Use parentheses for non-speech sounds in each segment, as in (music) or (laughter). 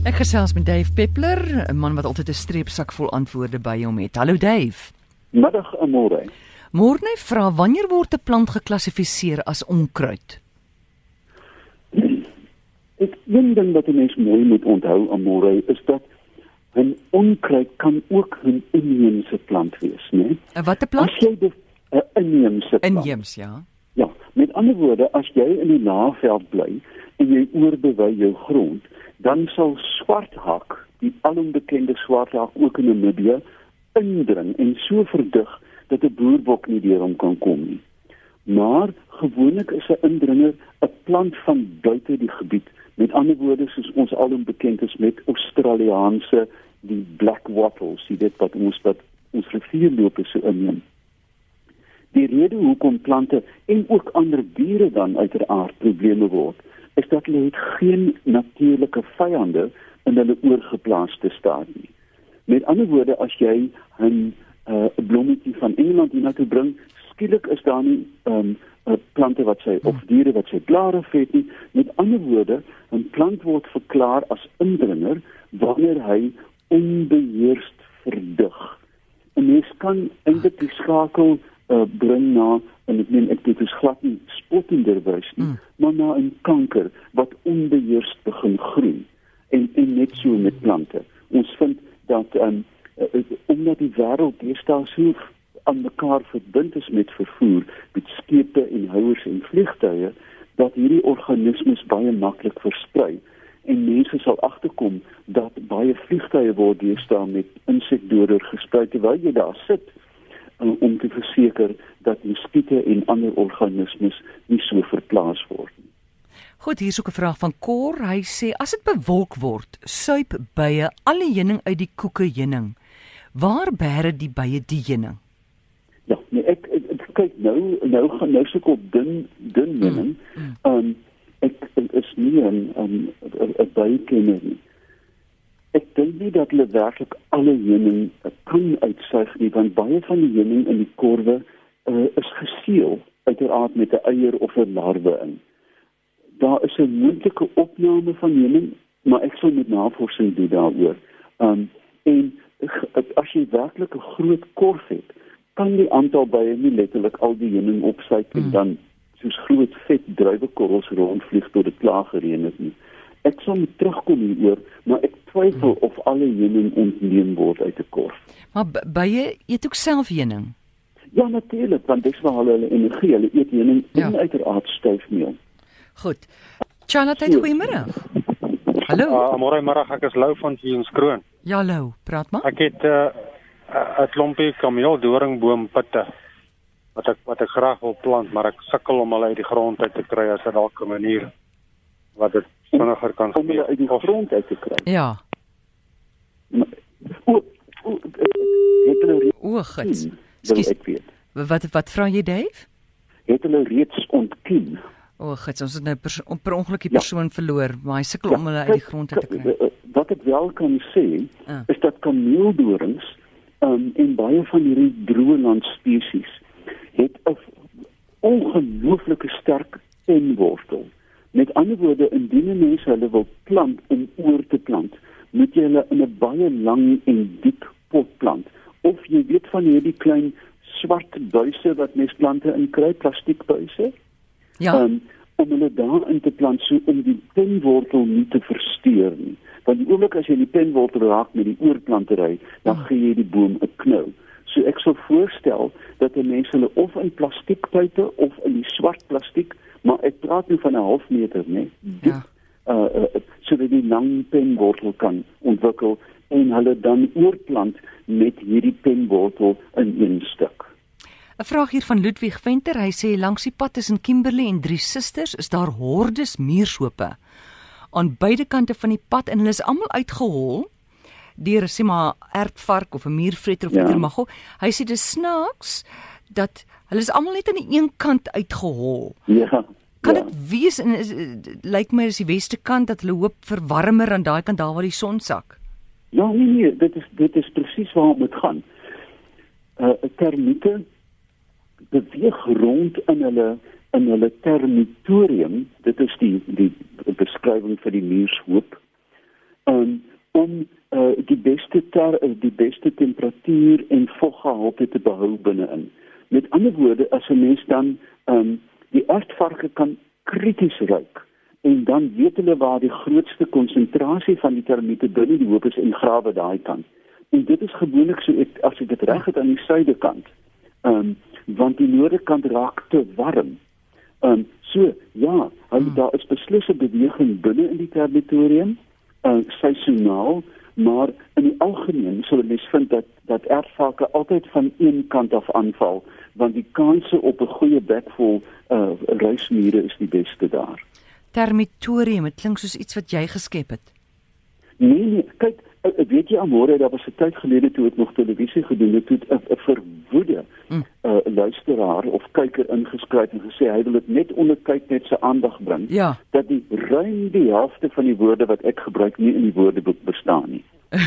Ek gesels met Dave Peppler, 'n man wat altyd 'n streepsak vol antwoorde by hom het. Hallo Dave. Middag Amore. Môre vra wanneer word 'n plant geklassifiseer as onkruid? Ek een ding wat 'n mens mooi moet onthou Amore is dat 'n onkruid kan ook 'n inheemse plant wees, né? 'n Watter plant? As jy 'n inheemse plant. Inheems, ja. Ja, met ander woorde, as jy in die laafveld bly en jy oorbewy jou grond, dan sal swarthak, die alombekende swarthak ook in Namibië indring en so verdig dat 'n boerbok nie deur hom kan kom nie. Maar gewoonlik is 'n indringer 'n plant van buite die gebied. Met ander woorde, soos ons alom bekend is met Australiese die black wattles, jy weet wat ons wat ons rivierlope so inneem. Die rede hoekom plante en ook ander diere dan uiteraard probleme word, is dat hulle het geen natuurlike vyande in hulle oorgeplaaste staat nie. Met ander woorde, as jy 'n uh, blommetjie van Engeland hiernatoe bring, skielik is daar nie um, plante wat sy of diere wat sy blare vet nie. Met ander woorde, 'n plant word verklaar as indringer wanneer hy onbeheerst verdig. En mens kan eintlik die skakel uh, bring na en ek meen ek dit is glad nie spottender wys nie, mm. Maar na 'n kanker wat onbeheers begin groei en en net so met plante. Ons vind dat um, omdat die wêreld deesdae so aan mekaar verbind is met vervoer, met skepe en houers en vliegtuie, dat hierdie organismes baie maklik versprei en mense sal agterkom dat baie vliegtuie word deesdae met insekdoder gesprei terwyl jy daar sit om, om te verseker dat muskiete en ander organismes nie so verplaas word. Goed, hier is ook 'n vraag van Kor. Hy sê as dit bewolk word, suip bye al die heuning uit die koeke heuning. Waar bære die bye die heuning? Ja, nee, ek, ek, ek kyk nou nou gaan nou suk op dun dun mm, heuning. Mm, mm. Um ek, ek is nie 'n 'n 'n bye kenner nie. Ek dink nie dat hulle werklik alle heuning kan uitsuig nie want baie van die heuning in die korwe uh, is geseël uiteraard met 'n eier of 'n larwe in. Daar is 'n moontlike opname van heuning, maar ek sou met navorsing doen daaroor. Um en as jy werklik 'n groot korf het, kan die aantal bye nie letterlik al die heuning opsuig en hmm. dan soos groot vet druiwekorrels rondvlieg tot dit klaar gereën het nie. Ek sal moet terugkom hieroor, maar ek twyfel of alle heuning ontneem word uit 'n korf. Maar bye eet ook self heuning. Ja natuurlik, want dis waar hulle hulle energie, hulle eet heuning ja. en uiteraard stuifmeel. Goed. Charlotte, goeiemôre. Hallo. Uh, môre môre ek is Lou van Jeanskroon. Ja Lou, praat maar. Ek het 'n uh, 'n klompie kameeldoringboompitte wat ek wat ek graag wil plant, maar ek sukkel om hulle uit die grond uit te kry as dit dalk 'n manier wat dit vinniger kan om hulle uit die grond uit te kry. Ja. O, o het hulle O, gits. Skus. Wat wat vra jy Dave? Het hulle reeds ontkiem? O, gits, ons het nou per, per ongeluk die ja. persoon ja. verloor, maar hy sukkel ja, om hulle uit die grond uit te kry. Eh, eh, wat ek wel kan sê, ah. is dat kameeldorings um, en baie van hierdie droëland spesies het 'n ongelooflike sterk penwortel. Met ander woorde, indien 'n mens hulle wil plant om oor te plant, moet jy hulle in 'n baie lang en diep pot plant. Of jy weet van hierdie klein swart buise wat mens plante in kry, plastiekbuise? Ja. Um, om hulle daarin te plant so om die penwortel nie te versteur nie. Want die oomblik as jy die penwortel raak met die oorplantery, dan oh. gee jy die boom 'n knou. So ek sou voorstel dat mense hulle of in plastiekpype of in die swart plastiek maar ek praat nie van 'n half meter nie. Ja. Uh, uh sodat die lang penwortel kan ontwikkel en hulle dan oorplant met hierdie penwortel in een stuk. 'n Vraag hier van Ludwig Venter. Hy sê langs die pad tussen Kimberley en Drie Susters is daar hordes muurshope aan beide kante van die pad en hulle is almal uitgehol deur sê maar ertvark of 'n muurvreter of wat ja. mag. Hy sê dit snaaks dat Hulle is almal net aan die een kant uitgehol. Ja. Kan dit ja. wees en lyk my is die weste kant dat hulle hoop vir warmer aan daai kant daar waar die son sak. Ja, nee nee, dit is dit is presies waar dit gaan. Uh termiete beweeg rond in hulle in hulle termitorium. Dit is die die beskrywing vir die muurshoop. um, om uh, die beste ter, uh, die beste temperatuur en voggehalte te behou binne-in. Met ander woorde, as 'n mens dan um, die aardvarke kan krities ruik en dan weet hulle waar die grootste konsentrasie van die termiete binne die hoop is en grawe daai kant. En dit is gewoonlik so ek as ek dit reg het aan die suidekant. Ehm um, want die noordekant raak te warm. Ehm um, so ja, hulle hmm. daar is beslis 'n beweging binne in die territorium, uh seisoonaal, maar in die algemeen sou mens vind dat dat erfvake altyd van een kant af aanval, want die kanse op 'n goeie bekvol uh reismure is die beste daar. Territorium, dit klink soos iets wat jy geskep het. Nee nee, kyk, ek weet jy amore, daar was 'n tyd gelede toe ek nog televisie gedoen het, toe 'n verwoede mm. uh, luisteraar of kyker ingeskryf en gesê hy wil dit net onder kyk net sy aandag bring ja. dat die ruim die helfte van die woorde wat ek gebruik nie in die woordeboek bestaan nie. (laughs)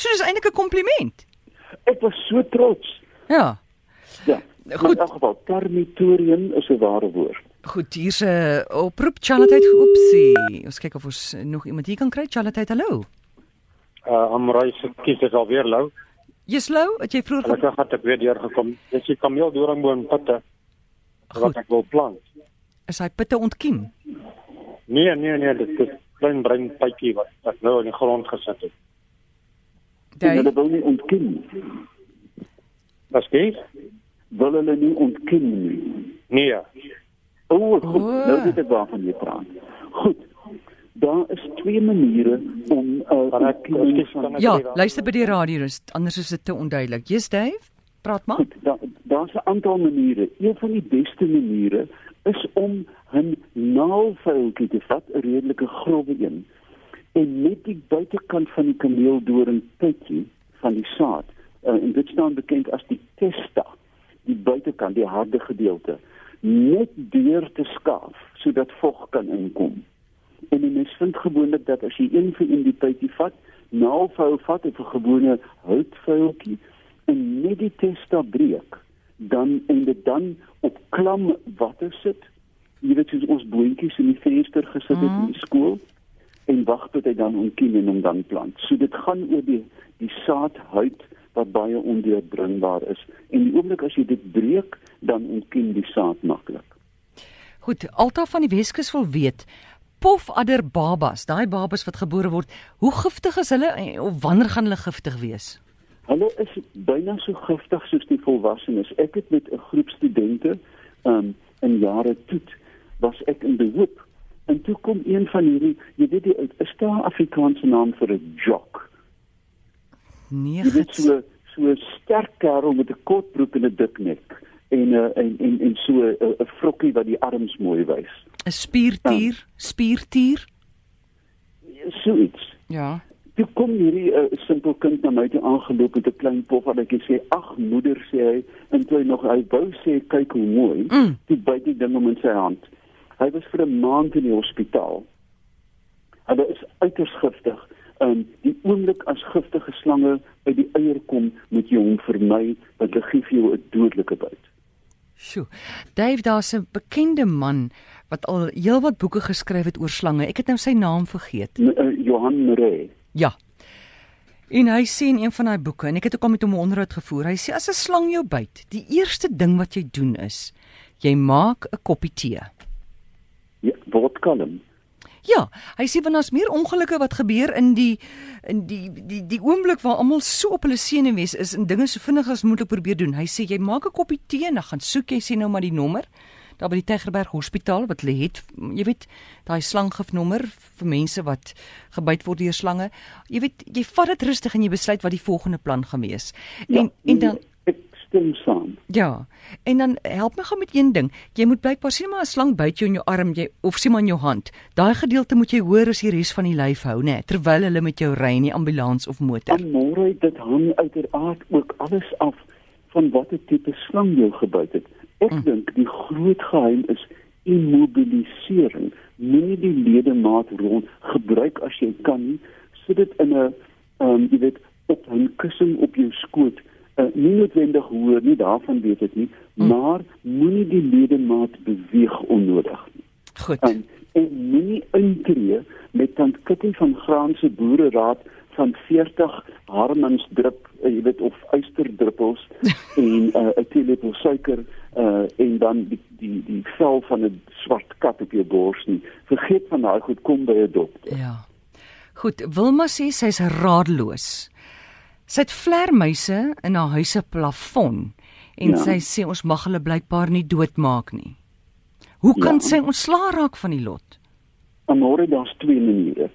so dis eintlik 'n kompliment. Ek was so trots. Ja. Ja. Goed. In elk geval, territorium is 'n ware woord. Goed, hier's 'n oproep Charlotte. Oepsie. Ons kyk of ons nog iemand hier kan kry. Charlotte, hallo. Uh Amrei se kies is alweer lou. Jy's lou, het jy vroeër Gelukkig het ek weer deur gekom. Dis die kameel doringboom pitte. Wat ek wil plant. Is hy pitte ontkiem? Nee, nee, nee, dit is klein bruin pypie wat ek nou in die grond gesit het. Dit wil nie ontkiem nie. Wat sê? Wil hulle nie ontkiem nie. Nee. O, oh, goed. Oh. Nou weet ek waarvan jy praat. Goed. Daar is twee maniere om uh, ek, ek, Ja, luister by die radio, anders is dit te onduidelik. Yes, Dave. Praat maar. Daar daar's 'n aantal maniere. Een van die beste maniere is om 'n naalvuiltjie te vat, 'n redelike grouwe een, en met die buitekant van die kameeldoring pypie van die saad, uh, en dit staan bekend as die testa, die buitekant, die harde gedeelte, net deur te skaaf sodat vog kan inkom. En jy mens vind gewoonlik dat as jy een vir een die pypie vat, naalvuil vat of 'n gewone houtvuiltjie en net die testa breek, dan en dit dan op klam water sit. Jy weet soos ons boontjies in die venster gesit het mm. in die skool en wag tot hy dan ontkiem en hom dan plant. So dit gaan oor die die saadhuid wat baie ondeurdringbaar is en die oomblik as jy dit breek, dan ontkiem die saad maklik. Goed, Alta van die Weskus wil weet pofadder babas, daai babas wat gebore word, hoe giftig is hulle of wanneer gaan hulle giftig wees? Hulle is byna so giftig soos die volwassenes. Ek het met 'n groep studente um in jare toet was ek in behoop en toe kom een van hierdie jy weet die is daar Afrikaanse naam vir 'n jock. Nee, dit is so so sterk kerel met 'n kort broek en 'n dik nek en 'n en en en so 'n vrokkie wat die arms mooi wys. 'n Spiertier, ja. spiertier. So iets. Ja toe kom hierdie uh, simpel kind na my toe aangeloop met 'n klein pop wat ek sê ag moeder sê hy en toe hy nog hy wou sê kyk hoe mooi mm. toe byt die ding om in sy hand hy was vir 'n maand in die hospitaal hy is uiters giftig en die oomblik as giftige slange by die eier kom moet jy hom vermy want hulle gee vir jou 'n dodelike byt Sjoe. Dave, daar's 'n bekende man wat al heelwat boeke geskryf het oor slange. Ek het nou sy naam vergeet. Uh, Johan Murray. Ja. En hy sê in een van daai boeke en ek het ook al met hom 'n onderhoud gevoer. Hy sê as 'n slang jou byt, die eerste ding wat jy doen is jy maak 'n koppie tee. Ja, word kalm. Ja, hy sê wanneer as meer ongelukke wat gebeur in die in die die die oomblik waar almal so op hulle senuwees is en dinge so vinnig as moontlik probeer doen. Hy sê jy maak 'n koppie tee en dan gaan soek jy sê nou maar die nommer daar by die Tegerberg Hospitaal wat hulle het, jy weet, daai slanggifnommer vir mense wat gebyt word deur slange. Jy weet, jy vat dit rustig en jy besluit wat die volgende plan gaan wees. En ja, en dan stem saam. Ja. En dan help my gou met een ding. Jy moet blykbaar sien maar 'n slang byt jou in jou arm, jy of sien maar in jou hand. Daai gedeelte moet jy hoor as die res van die lyf hou, né, terwyl hulle met jou ry in die ambulans of motor. En môre dit hang uiteraard ook alles af van watter tipe slang jy gebyt het. Ek mm. dink die groot geheim is immobilisering. Moenie die ledemaat rond gebruik as jy kan nie. Sit dit in 'n ehm um, jy weet op 'n kussing op jou skoot. Uh, nie noodwendig hoor nie, daarvan weet ek nie, mm. maar moenie die ledemaat beweeg onnodig nie. Goed. Um, en moenie intree met tant Kitty van Graanse boereraad van 40 Harmans drup, uh, jy weet of uisterdruppels (laughs) en uh, 'n teelepel suiker uh, en dan die die die vel van 'n swart kat op jou bors nie. Vergeet van daai goed kom by 'n dokter. Ja. Goed, Wilma sê sy's radeloos. Sy het vlermuise in haar huis se plafon en ja. sy sê ons mag hulle blykbaar nie doodmaak nie. Hoe kan ja. sy ontslaa raak van die lot? Amore, daar's twee maniere.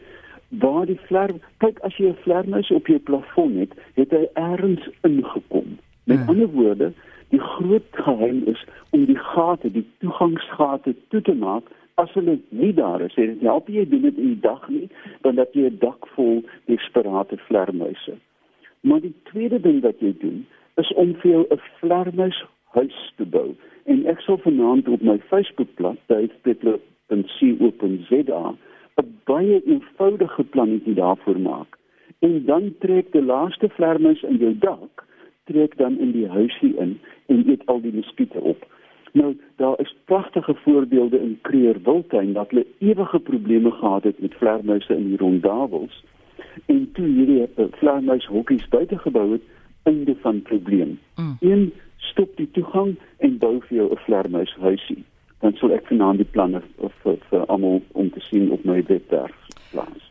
Waar die vler, kyk as jy 'n vlermuis op jou plafon het, het hy eers ingekom. Met ja. ander woorde, die groot geheim is om die gate, die toegangsgate toe te maak as hulle nie daar is. Dit help jy doen dit in die dag nie, dan dat jy 'n dak vol desperate vlermuise. Maar die tweede ding wat jy doen, is om vir jou 'n vlermuis huis te bou en ek sal vanaand op my Facebookblad duitspetlop.co.za 'n baie eenvoudige plannetjie daarvoor maak. En dan trek die laaste vlermuis in jou dak trek dan in die huisie in en eet al die muskiete op. Nou, daar is pragtige voorbeelde in Creer Wildtuin dat hulle ewige probleme gehad het met vlermuise in die rondavels. En toe hierdie uh, vlermuishokkies buite gebou het, einde van probleem. Mm. Een stop die toegang en bou vir jou 'n vlermuishuisie. Dan sal ek vanaand die planne vir vir almal om te sien op my webwerf plaas.